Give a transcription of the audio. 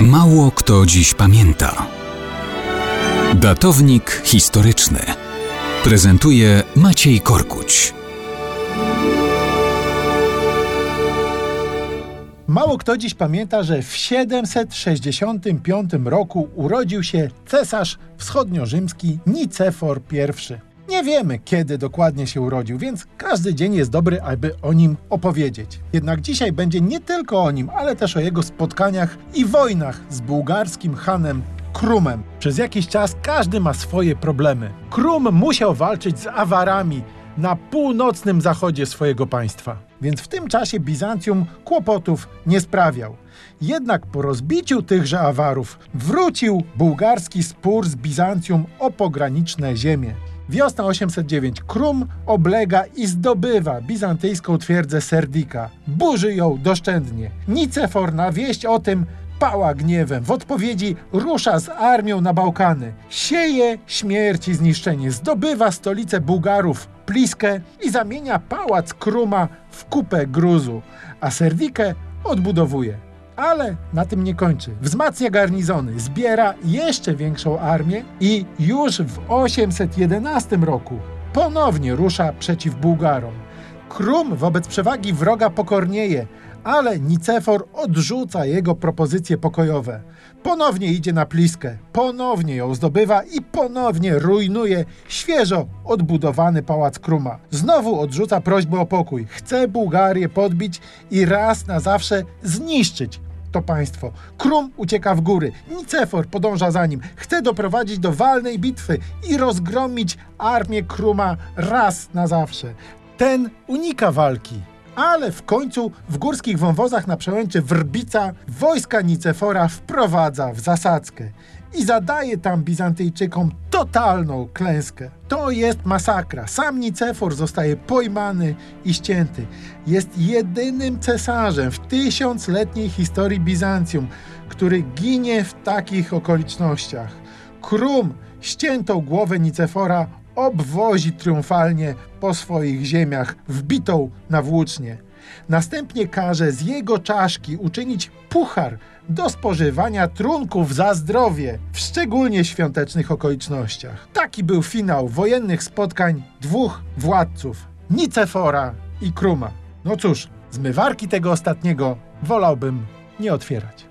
Mało kto dziś pamięta. Datownik historyczny prezentuje Maciej Korkuć. Mało kto dziś pamięta, że w 765 roku urodził się cesarz wschodniorzymski Nicefor I. Nie wiemy, kiedy dokładnie się urodził, więc każdy dzień jest dobry, aby o nim opowiedzieć. Jednak dzisiaj będzie nie tylko o nim, ale też o jego spotkaniach i wojnach z bułgarskim hanem Krumem. Przez jakiś czas każdy ma swoje problemy. Krum musiał walczyć z Awarami na północnym zachodzie swojego państwa, więc w tym czasie Bizancjum kłopotów nie sprawiał. Jednak po rozbiciu tychże Awarów wrócił bułgarski spór z Bizancjum o pograniczne ziemie. Wiosna 809. Krum oblega i zdobywa bizantyjską twierdzę Serdika. Burzy ją doszczętnie. Nicefor na wieść o tym pała gniewem. W odpowiedzi rusza z armią na Bałkany. Sieje śmierć i zniszczenie. Zdobywa stolicę Bułgarów, Pliskę i zamienia pałac Kruma w kupę gruzu. A Serdikę odbudowuje. Ale na tym nie kończy. Wzmacnia garnizony, zbiera jeszcze większą armię i już w 811 roku ponownie rusza przeciw Bułgarom. Krum wobec przewagi wroga pokornieje, ale Nicefor odrzuca jego propozycje pokojowe. Ponownie idzie na Pliskę, ponownie ją zdobywa i ponownie rujnuje świeżo odbudowany pałac Kruma. Znowu odrzuca prośbę o pokój. Chce Bułgarię podbić i raz na zawsze zniszczyć to państwo. Krum ucieka w góry, Nicefor podąża za nim, chce doprowadzić do walnej bitwy i rozgromić armię Kruma raz na zawsze. Ten unika walki, ale w końcu w górskich wąwozach na przełęczy Wrbica wojska Nicefora wprowadza w zasadzkę i zadaje tam Bizantyjczykom totalną klęskę. To jest masakra. Sam Nicefor zostaje pojmany i ścięty. Jest jedynym cesarzem w tysiącletniej historii Bizancjum, który ginie w takich okolicznościach. Krum ściętą głowę Nicefora obwozi triumfalnie po swoich ziemiach, wbitą na włócznie. Następnie każe z jego czaszki uczynić puchar do spożywania trunków za zdrowie w szczególnie świątecznych okolicznościach. Taki był finał wojennych spotkań dwóch władców Nicefora i Kruma. No cóż, zmywarki tego ostatniego wolałbym nie otwierać.